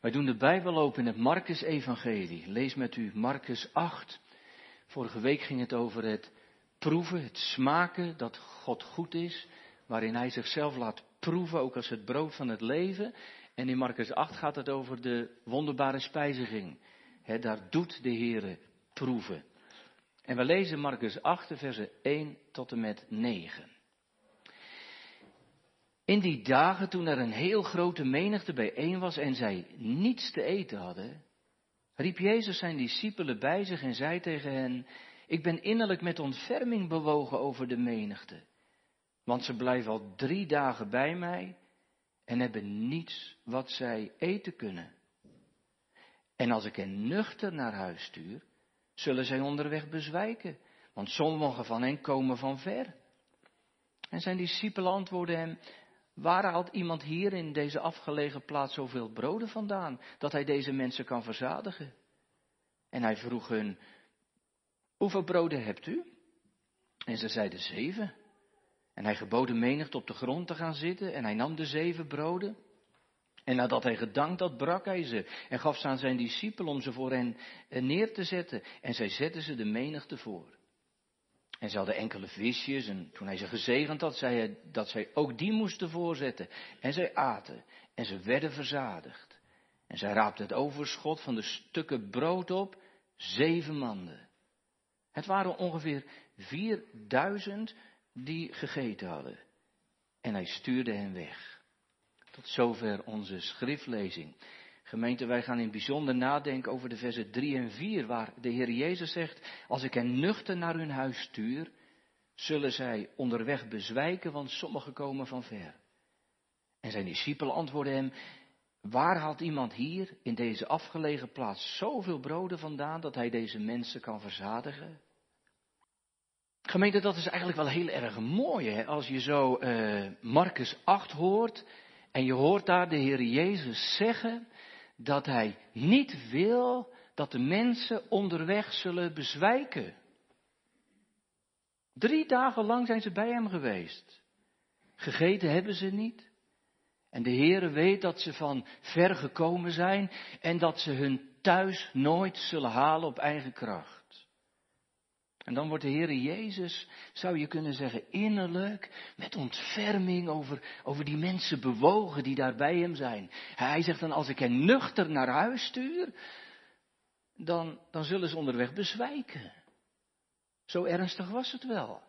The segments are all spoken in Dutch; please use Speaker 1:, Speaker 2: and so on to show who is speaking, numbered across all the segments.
Speaker 1: Wij doen de Bijbel open in het Marcus-evangelie. Lees met u Marcus 8. Vorige week ging het over het proeven, het smaken dat God goed is, waarin Hij zichzelf laat proeven, ook als het brood van het leven. En in Marcus 8 gaat het over de wonderbare spijziging. daar doet de Heere proeven. En we lezen Marcus 8, versen 1 tot en met 9. In die dagen toen er een heel grote menigte bijeen was en zij niets te eten hadden, riep Jezus zijn discipelen bij zich en zei tegen hen, ik ben innerlijk met ontferming bewogen over de menigte, want ze blijven al drie dagen bij mij en hebben niets wat zij eten kunnen. En als ik hen nuchter naar huis stuur, zullen zij onderweg bezwijken, want sommigen van hen komen van ver. En zijn discipelen antwoordden hem, Waar haalt iemand hier in deze afgelegen plaats zoveel broden vandaan, dat hij deze mensen kan verzadigen? En hij vroeg hun, hoeveel broden hebt u? En ze zeiden zeven. En hij gebood de menigte op de grond te gaan zitten en hij nam de zeven broden. En nadat hij gedankt had, brak hij ze en gaf ze aan zijn discipelen om ze voor hen neer te zetten. En zij zetten ze de menigte voor. En ze hadden enkele visjes en toen hij ze gezegend had, zei hij dat zij ook die moesten voorzetten. En zij aten en ze werden verzadigd. En zij raapten het overschot van de stukken brood op, zeven manden. Het waren ongeveer vierduizend die gegeten hadden. En hij stuurde hen weg. Tot zover onze schriftlezing. Gemeente, wij gaan in het bijzonder nadenken over de versen 3 en 4, waar de Heer Jezus zegt, als ik hen nuchter naar hun huis stuur, zullen zij onderweg bezwijken, want sommigen komen van ver. En zijn discipelen antwoorden hem, waar haalt iemand hier in deze afgelegen plaats zoveel broden vandaan dat hij deze mensen kan verzadigen? Gemeente, dat is eigenlijk wel heel erg mooi, hè? als je zo uh, Marcus 8 hoort en je hoort daar de Heer Jezus zeggen, dat hij niet wil dat de mensen onderweg zullen bezwijken. Drie dagen lang zijn ze bij hem geweest. Gegeten hebben ze niet. En de Heere weet dat ze van ver gekomen zijn en dat ze hun thuis nooit zullen halen op eigen kracht. En dan wordt de Heere Jezus, zou je kunnen zeggen, innerlijk met ontferming over, over die mensen bewogen die daar bij hem zijn. Hij zegt dan, als ik hen nuchter naar huis stuur, dan, dan zullen ze onderweg bezwijken. Zo ernstig was het wel.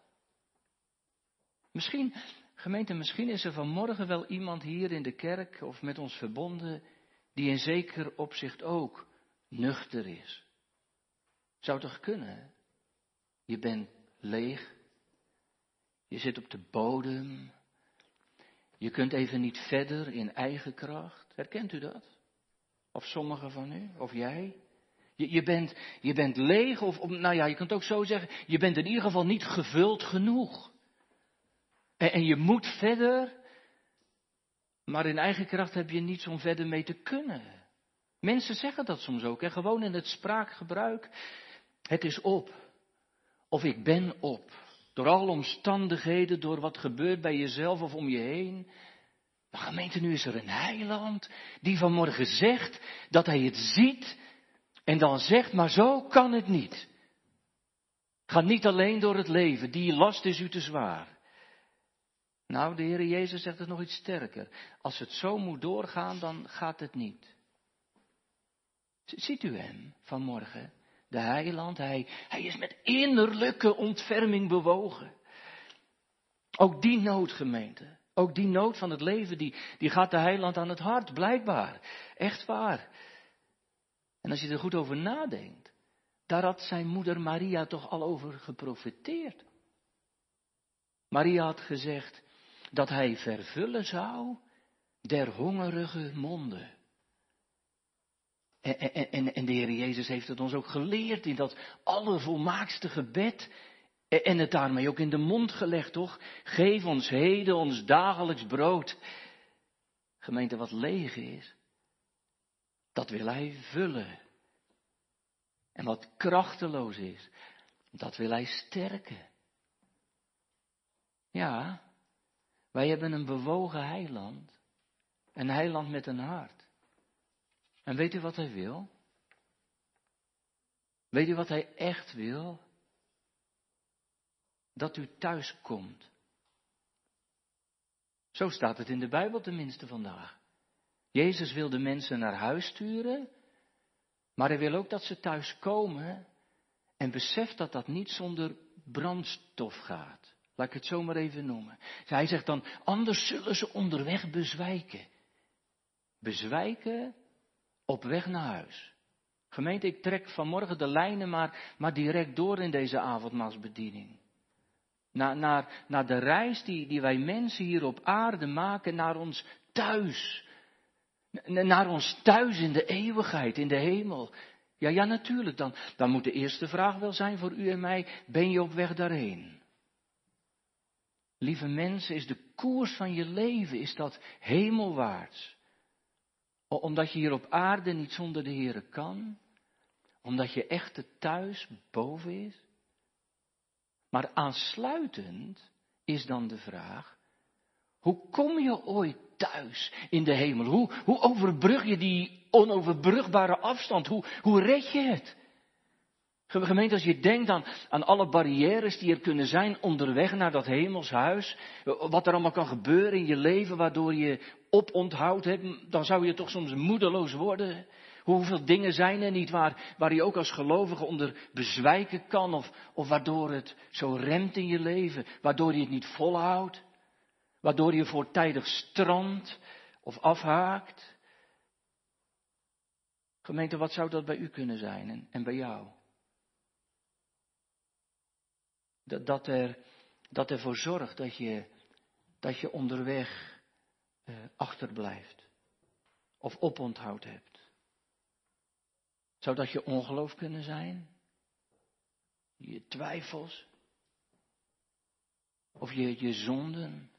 Speaker 1: Misschien, gemeente, misschien is er vanmorgen wel iemand hier in de kerk of met ons verbonden die in zeker opzicht ook nuchter is. Zou toch kunnen? Je bent leeg. Je zit op de bodem. Je kunt even niet verder in eigen kracht. Herkent u dat? Of sommigen van u? Of jij? Je, je, bent, je bent leeg, of, nou ja, je kunt ook zo zeggen, je bent in ieder geval niet gevuld genoeg. En, en je moet verder, maar in eigen kracht heb je niets om verder mee te kunnen. Mensen zeggen dat soms ook, hè? gewoon in het spraakgebruik. Het is op. Of ik ben op. Door alle omstandigheden, door wat gebeurt bij jezelf of om je heen. Maar gemeente, nu is er een heiland die vanmorgen zegt dat hij het ziet en dan zegt, maar zo kan het niet. Ga niet alleen door het leven, die last is u te zwaar. Nou, de Heer Jezus zegt het nog iets sterker. Als het zo moet doorgaan, dan gaat het niet. Ziet u hem vanmorgen? De heiland. Hij, hij is met innerlijke ontferming bewogen. Ook die noodgemeente, ook die nood van het leven, die, die gaat de heiland aan het hart, blijkbaar. Echt waar. En als je er goed over nadenkt, daar had zijn moeder Maria toch al over geprofiteerd. Maria had gezegd dat hij vervullen zou der hongerige monden. En, de Heer Jezus heeft het ons ook geleerd in dat allervolmaakste gebed. En het daarmee ook in de mond gelegd, toch? Geef ons heden ons dagelijks brood. Gemeente, wat leeg is, dat wil Hij vullen. En wat krachteloos is, dat wil Hij sterken. Ja, wij hebben een bewogen heiland. Een heiland met een hart. En weet u wat hij wil? Weet u wat hij echt wil? Dat u thuis komt. Zo staat het in de Bijbel tenminste vandaag. Jezus wil de mensen naar huis sturen, maar hij wil ook dat ze thuis komen en beseft dat dat niet zonder brandstof gaat. Laat ik het zo maar even noemen. Hij zegt dan, anders zullen ze onderweg bezwijken. Bezwijken op weg naar huis. Gemeente, ik trek vanmorgen de lijnen maar, maar direct door in deze avondmaalsbediening. Naar, naar, naar de reis die, die wij mensen hier op aarde maken naar ons thuis. Naar ons thuis in de eeuwigheid, in de hemel. Ja, ja, natuurlijk. Dan, dan moet de eerste vraag wel zijn voor u en mij: ben je op weg daarheen? Lieve mensen, is de koers van je leven, is dat hemelwaarts? Omdat je hier op aarde niet zonder de Heer kan? Omdat je echte thuis boven is? Maar aansluitend is dan de vraag, hoe kom je ooit thuis in de hemel? Hoe, hoe overbrug je die onoverbrugbare afstand? Hoe, hoe red je het? Gemeente, als je denkt aan, aan alle barrières die er kunnen zijn onderweg naar dat hemelshuis, wat er allemaal kan gebeuren in je leven waardoor je oponthoud hebt, dan zou je toch soms moedeloos worden. Hoeveel dingen zijn er niet waar, waar je ook als gelovige onder bezwijken kan of, of waardoor het zo remt in je leven, waardoor je het niet volhoudt, waardoor je voortijdig strandt of afhaakt. Gemeente, wat zou dat bij u kunnen zijn en bij jou? Dat, er, dat ervoor zorgt dat je, dat je onderweg uh, achterblijft of oponthoud hebt. Zou dat je ongeloof kunnen zijn? Je twijfels? Of je, je zonden?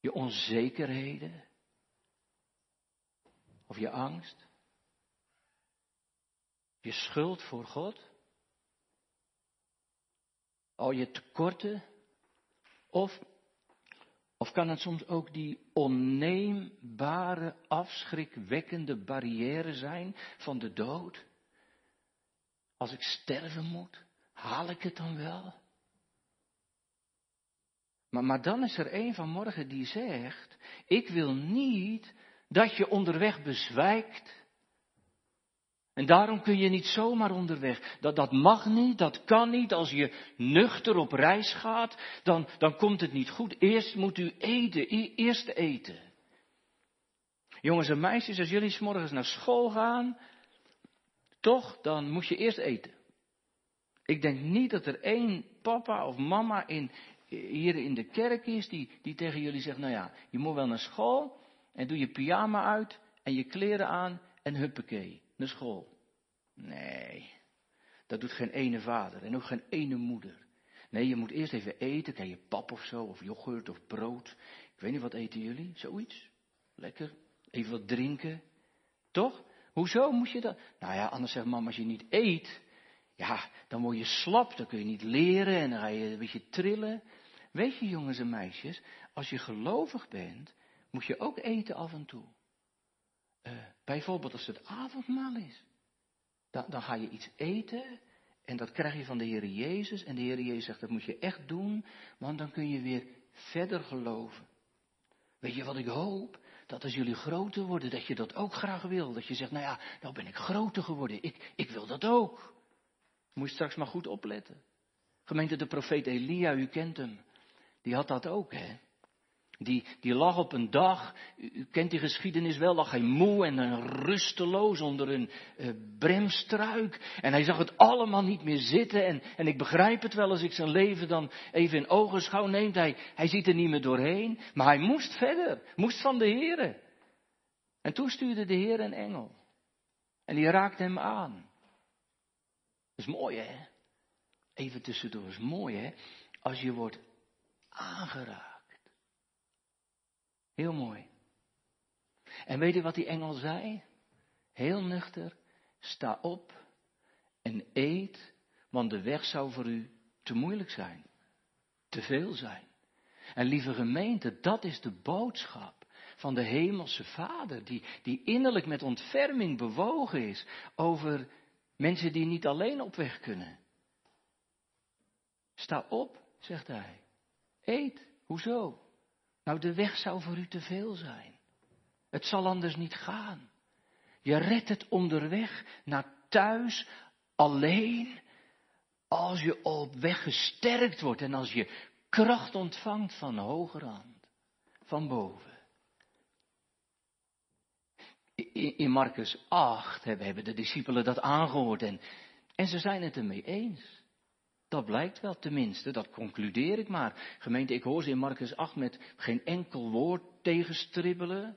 Speaker 1: Je onzekerheden? Of je angst? Je schuld voor God? Al je tekorten? Of of kan het soms ook die onneembare, afschrikwekkende barrière zijn van de dood? Als ik sterven moet, haal ik het dan wel? Maar, maar dan is er een vanmorgen die zegt, ik wil niet dat je onderweg bezwijkt en daarom kun je niet zomaar onderweg. Dat, dat mag niet, dat kan niet. Als je nuchter op reis gaat, dan, dan komt het niet goed. Eerst moet u eten, eerst eten. Jongens en meisjes, als jullie s morgens naar school gaan, toch, dan moet je eerst eten. Ik denk niet dat er één papa of mama in, hier in de kerk is die, die tegen jullie zegt, nou ja, je moet wel naar school en doe je pyjama uit en je kleren aan en huppakee naar school. Nee, dat doet geen ene vader en ook geen ene moeder. Nee, je moet eerst even eten, kan je pap of zo, of yoghurt of brood. Ik weet niet, wat eten jullie? Zoiets? Lekker. Even wat drinken. Toch? Hoezo moet je dat? Nou ja, anders zegt mama, als je niet eet, ja, dan word je slap, dan kun je niet leren en dan ga je een beetje trillen. Weet je, jongens en meisjes, als je gelovig bent, moet je ook eten af en toe. Uh, bijvoorbeeld als het avondmaal is. Dan, dan ga je iets eten en dat krijg je van de Heer Jezus. En de Heer Jezus zegt, dat moet je echt doen, want dan kun je weer verder geloven. Weet je wat ik hoop? Dat als jullie groter worden, dat je dat ook graag wil. Dat je zegt, nou ja, nou ben ik groter geworden. Ik, ik wil dat ook. Moet je straks maar goed opletten. Gemeente de profeet Elia, u kent hem. Die had dat ook, hè. Die, die lag op een dag, u, kent die geschiedenis wel, lag hij moe en rusteloos onder een uh, bremstruik. En hij zag het allemaal niet meer zitten. En, en ik begrijp het wel als ik zijn leven dan even in ogenschouw neemt. Hij, hij ziet er niet meer doorheen. Maar hij moest verder, moest van de Heer. En toen stuurde de Heer een engel. En die raakte hem aan. Dat is mooi hè. Even tussendoor, is mooi hè. Als je wordt aangeraakt. Heel mooi. En weet je wat die engel zei? Heel nuchter, sta op en eet, want de weg zou voor u te moeilijk zijn, te veel zijn. En lieve gemeente, dat is de boodschap van de hemelse Vader, die, die innerlijk met ontferming bewogen is over mensen die niet alleen op weg kunnen. Sta op, zegt hij. Eet. Hoezo? Nou, de weg zou voor u te veel zijn. Het zal anders niet gaan. Je redt het onderweg naar thuis alleen als je op weg gesterkt wordt en als je kracht ontvangt van hoger hand, van boven. In Marcus 8 hebben de discipelen dat aangehoord en, en ze zijn het ermee eens. Dat blijkt wel, tenminste, dat concludeer ik maar. Gemeente, ik hoor ze in Marcus 8 met geen enkel woord tegenstribbelen.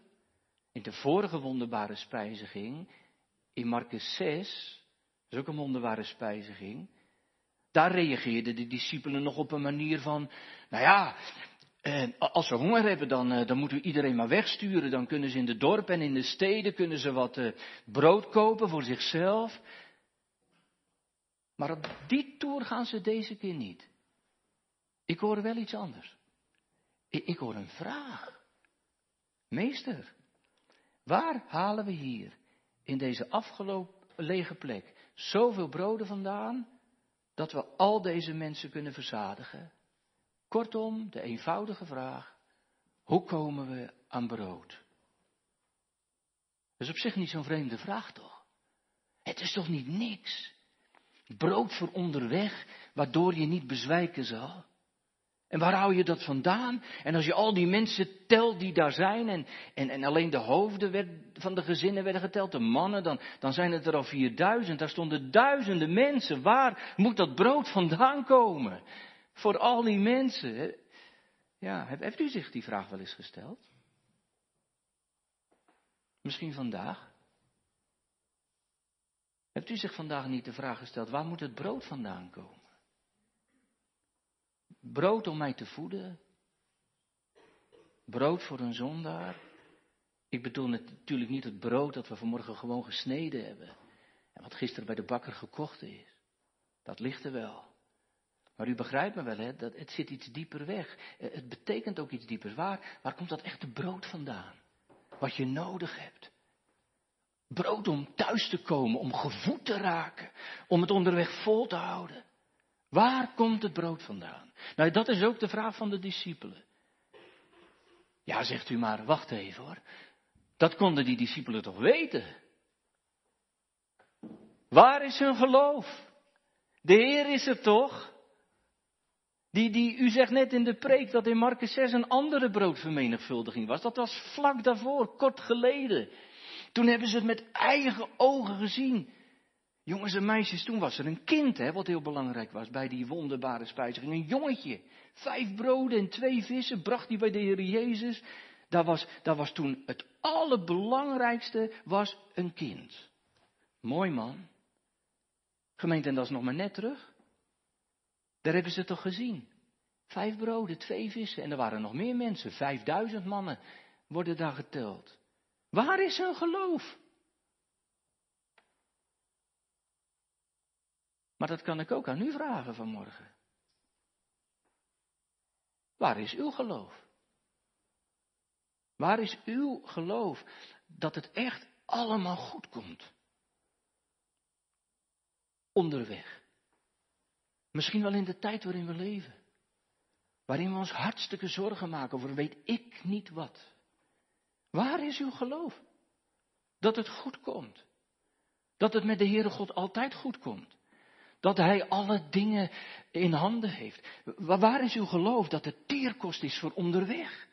Speaker 1: In de vorige wonderbare spijziging, in Marcus 6, dat is ook een wonderbare spijziging. Daar reageerden de discipelen nog op een manier van, nou ja, eh, als ze honger hebben, dan, eh, dan moeten we iedereen maar wegsturen. Dan kunnen ze in de dorpen en in de steden kunnen ze wat eh, brood kopen voor zichzelf. Maar op die toer gaan ze deze keer niet. Ik hoor wel iets anders. Ik, hoor een vraag. Meester, waar halen we hier in deze afgelopen lege plek zoveel broden vandaan dat we al deze mensen kunnen verzadigen? Kortom, de eenvoudige vraag, hoe komen we aan brood? Dat is op zich niet zo'n vreemde vraag toch? Het is toch niet niks? Brood voor onderweg, waardoor je niet bezwijken zal. En waar hou je dat vandaan? En als je al die mensen telt die daar zijn, en, en, en alleen de hoofden van de gezinnen werden geteld, de mannen, dan, dan zijn het er al 4000. Daar stonden duizenden mensen. Waar moet dat brood vandaan komen? Voor al die mensen. Ja, heeft u zich die vraag wel eens gesteld? Misschien vandaag? Hebt u zich vandaag niet de vraag gesteld, waar moet het brood vandaan komen? Brood om mij te voeden? Brood voor een zondaar? Ik bedoel natuurlijk niet het brood dat we vanmorgen gewoon gesneden hebben. En wat gisteren bij de bakker gekocht is. Dat ligt er wel. Maar u begrijpt me wel, hè? Dat het zit iets dieper weg. Eh, het betekent ook iets dieper. Waar, waar komt dat echte brood vandaan? Wat je nodig hebt. Brood om thuis te komen, om gevoed te raken, om het onderweg vol te houden. Waar komt het brood vandaan? Nou, dat is ook de vraag van de discipelen. Ja, zegt u maar, wacht even hoor. Dat konden die discipelen toch weten? Waar is hun geloof? De Heer is er toch? Die, die, u zegt net in de preek dat in Marcus 6 een andere broodvermenigvuldiging was. Dat was vlak daarvoor, kort geleden. Toen hebben ze het met eigen ogen gezien. Jongens en meisjes, toen was er een kind, hè, wat heel belangrijk was bij die wonderbare spijziging. Een jongetje. Vijf broden en twee vissen bracht hij bij de Heer Jezus. Daar was, was toen het allerbelangrijkste was een kind. Mooi man. Gemeente, en dat is nog maar net terug. Daar hebben ze het toch gezien. Vijf broden, twee vissen. En er waren nog meer mensen. Vijfduizend mannen worden daar geteld. Waar is hun geloof? Maar dat kan ik ook aan u vragen vanmorgen. Waar is uw geloof? Waar is uw geloof dat het echt allemaal goed komt? Onderweg. Misschien wel in de tijd waarin we leven. Waarin we ons hartstikke zorgen maken over weet ik niet wat. Waar is uw geloof? Dat het goed komt. Dat het met de Heere God altijd goed komt. Dat Hij alle dingen in handen heeft. Waar is uw geloof dat het teerkost is voor onderweg?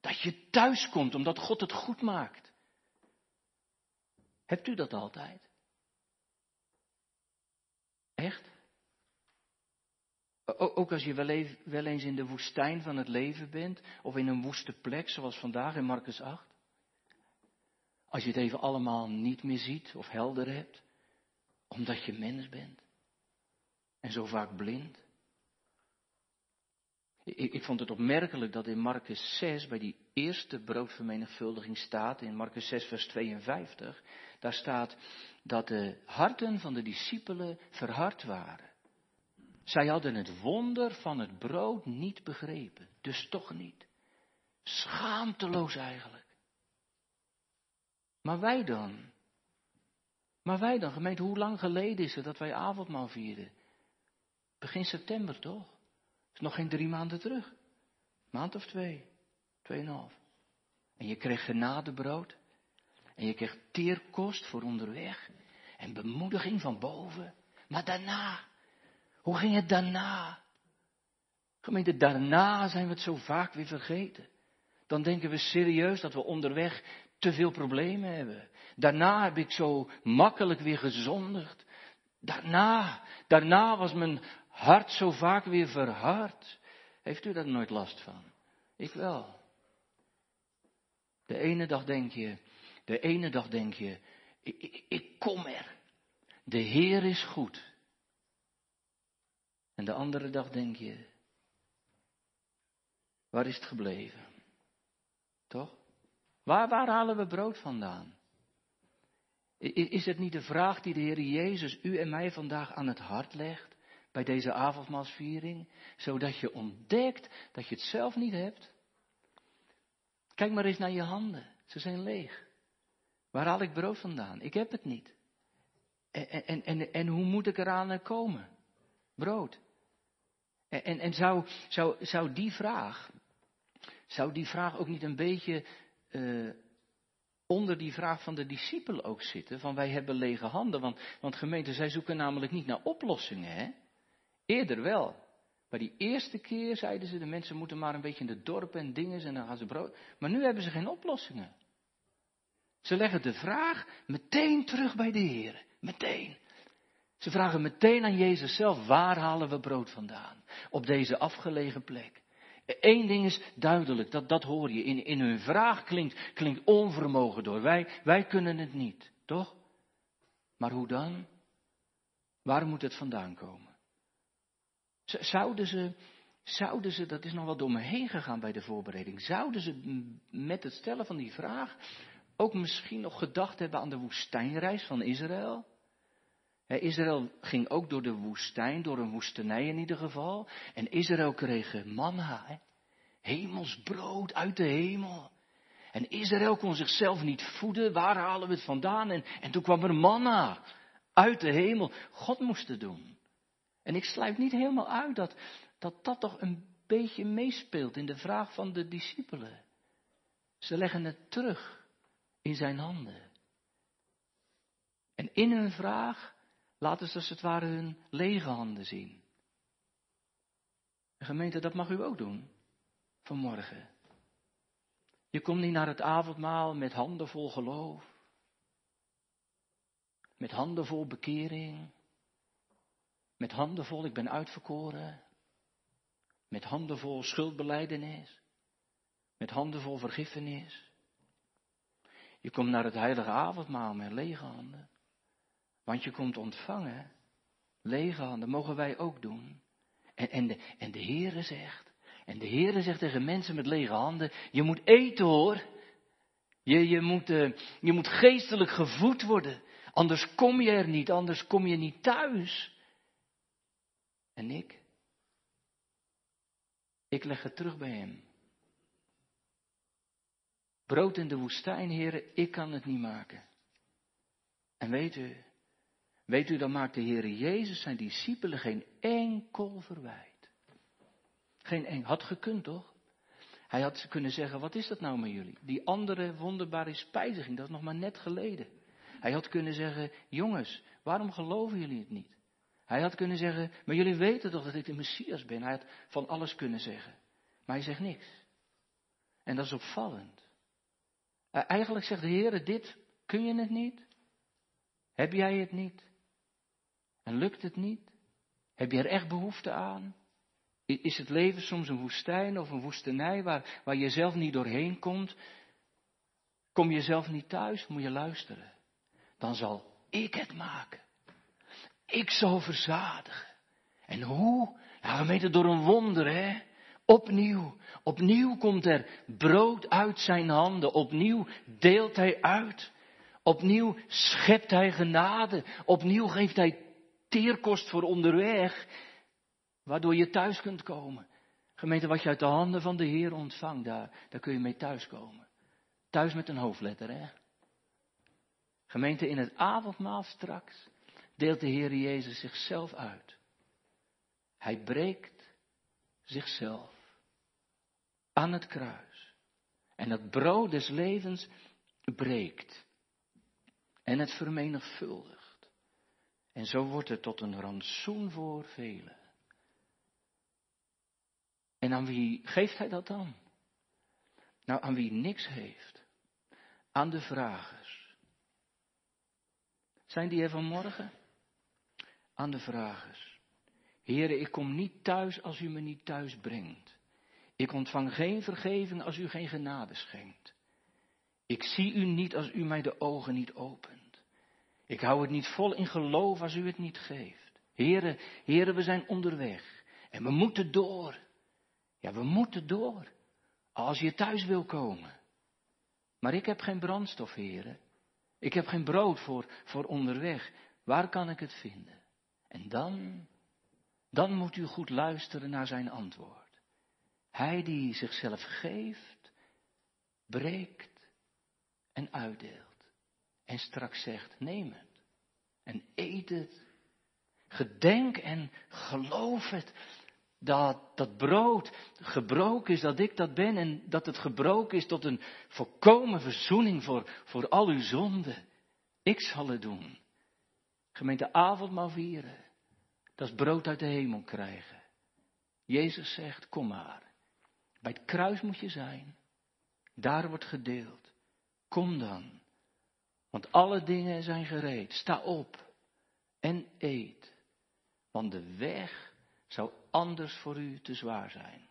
Speaker 1: Dat je thuis komt omdat God het goed maakt. Hebt u dat altijd? Echt? Ook als je wel eens in de woestijn van het leven bent, of in een woeste plek, zoals vandaag in Marcus 8. Als je het even allemaal niet meer ziet of helder hebt, omdat je mens bent. En zo vaak blind. Ik, ik, vond het opmerkelijk dat in Marcus 6, bij die eerste broodvermenigvuldiging staat, in Marcus 6, vers 52, daar staat dat de harten van de discipelen verhard waren. Zij hadden het wonder van het brood niet begrepen, dus toch niet. Schaamteloos eigenlijk. Maar wij dan? Maar wij dan, gemeente, hoe lang geleden is het dat wij avondmaal vierden? Begin september toch? is nog geen drie maanden terug. Maand of twee. Tweeënhalf. En je kreeg genadebrood. En je kreeg teerkost voor onderweg. En bemoediging van boven. Maar daarna. Hoe ging het daarna? Gemeente, daarna zijn we het zo vaak weer vergeten. Dan denken we serieus dat we onderweg te veel problemen hebben. Daarna heb ik zo makkelijk weer gezondigd. Daarna, daarna was mijn hart zo vaak weer verhard. Heeft u daar nooit last van? Ik wel. De ene dag denk je, de ene dag denk je, ik, ik, ik kom er. De Heer is goed. En de andere dag denk je, waar is het gebleven? Toch? Waar, waar halen we brood vandaan? Is het niet de vraag die de Heer Jezus u en mij vandaag aan het hart legt bij deze avondmaalsviering, zodat je ontdekt dat je het zelf niet hebt? Kijk maar eens naar je handen, ze zijn leeg. Waar haal ik brood vandaan? Ik heb het niet. En, en, en, en hoe moet ik eraan komen? Brood. En, en, zou, zou, die vraag, zou die vraag ook niet een beetje uh, onder die vraag van de discipelen ook zitten, van wij hebben lege handen, want, want gemeenten, zij zoeken namelijk niet naar oplossingen, hè? Eerder wel. Maar die eerste keer zeiden ze, de mensen moeten maar een beetje in de dorpen en dingen en dan gaan ze brood. Maar nu hebben ze geen oplossingen. Ze leggen de vraag meteen terug bij de Heer. Meteen. Ze vragen meteen aan Jezus zelf, waar halen we brood vandaan? Op deze afgelegen plek. Eén ding is duidelijk, dat, dat hoor je. In, in hun vraag klinkt, klinkt onvermogen door. Wij, wij kunnen het niet, toch? Maar hoe dan? Waar moet het vandaan komen? Zouden ze, zouden ze, dat is nog wel door me heen gegaan bij de voorbereiding, zouden ze met het stellen van die vraag ook misschien nog gedacht hebben aan de woestijnreis van Israël? Israël ging ook door de woestijn, door een woestenij in ieder geval. En Israël kreeg manna, he. hemels brood uit de hemel. En Israël kon zichzelf niet voeden. Waar halen we het vandaan? En, en toen kwam er manna uit de hemel. God moest het doen. En ik sluit niet helemaal uit dat, dat dat toch een beetje meespeelt in de vraag van de discipelen. Ze leggen het terug in zijn handen. En in hun vraag laten ze als het ware hun lege handen zien. De gemeente, dat mag u ook doen vanmorgen. Je komt niet naar het avondmaal met handen vol geloof, met handen vol bekering, met handen vol ik ben uitverkoren, met handen vol schuldbeleidenis, met handen vol vergiffenis. Je komt naar het heilige avondmaal met lege handen. Want je komt ontvangen, lege handen, mogen wij ook doen. En, en, de, en de Heere zegt, en de Heere zegt tegen mensen met lege handen, je moet eten hoor. Je, je, moet, uh, je moet geestelijk gevoed worden. Anders kom je er niet, anders kom je niet thuis. En ik? Ik leg het terug bij hem. Brood in de woestijn, heren, ik kan het niet maken. En weet u, Weet u, dan maakt de Heer Jezus zijn discipelen geen enkel verwijt. Geen enkel. Had gekund toch? Hij had kunnen zeggen, wat is dat nou met jullie? Die andere wonderbare spijziging, dat is nog maar net geleden. Hij had kunnen zeggen, jongens, waarom geloven jullie het niet? Hij had kunnen zeggen, maar jullie weten toch dat ik de Messias ben? Hij had van alles kunnen zeggen. Maar hij zegt niks. En dat is opvallend. Eh, eigenlijk zegt de Heer, dit kun je het niet? Heb jij het niet? En lukt het niet? Heb je er echt behoefte aan? Is het leven soms een woestijn of een woestenij waar, waar je zelf niet doorheen komt? Kom je zelf niet thuis? Moet je luisteren. Dan zal ik het maken. Ik zal verzadigen. En hoe? Ja, gemeente door een wonder, hè? Opnieuw, opnieuw komt er brood uit zijn handen. Opnieuw deelt hij uit. Opnieuw schept hij genade. Opnieuw geeft hij teerkost voor onderweg, waardoor je thuis kunt komen. Gemeente, wat je uit de handen van de Heer ontvangt, daar, daar kun je mee thuiskomen. Thuis met een hoofdletter, hè? Gemeente, in het avondmaal straks deelt de Heer Jezus zichzelf uit. Hij breekt zichzelf aan het kruis. En het brood des levens breekt. En het vermenigvuldigt. En zo wordt het tot een rantsoen voor velen. En aan wie geeft hij dat dan? Nou, aan wie niks heeft. Aan de vragers. Zijn die er vanmorgen? Aan de vragers. Heren, ik kom niet thuis als u me niet thuis brengt. Ik ontvang geen vergeving als u geen genade schenkt. Ik zie u niet als u mij de ogen niet opent. Ik hou het niet vol in geloof als u het niet geeft. Heren, heren, we zijn onderweg. En we moeten door. Ja, we moeten door. Als je thuis wil komen. Maar ik heb geen brandstof, heren. Ik heb geen brood voor, voor onderweg. Waar kan ik het vinden? En dan, dan moet u goed luisteren naar zijn antwoord. Hij die zichzelf geeft, breekt en uitdeelt. En straks zegt, neem het en eet het. Gedenk en geloof het dat dat brood gebroken is, dat ik dat ben en dat het gebroken is tot een volkomen verzoening voor, voor al uw zonden. Ik zal het doen. Gemeente avondmaal vieren, dat is brood uit de hemel krijgen. Jezus zegt, kom maar. Bij het kruis moet je zijn. Daar wordt gedeeld. Kom dan. Want alle dingen zijn gereed. Sta op en eet. Want de weg zou anders voor u te zwaar zijn.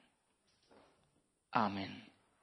Speaker 1: Amen.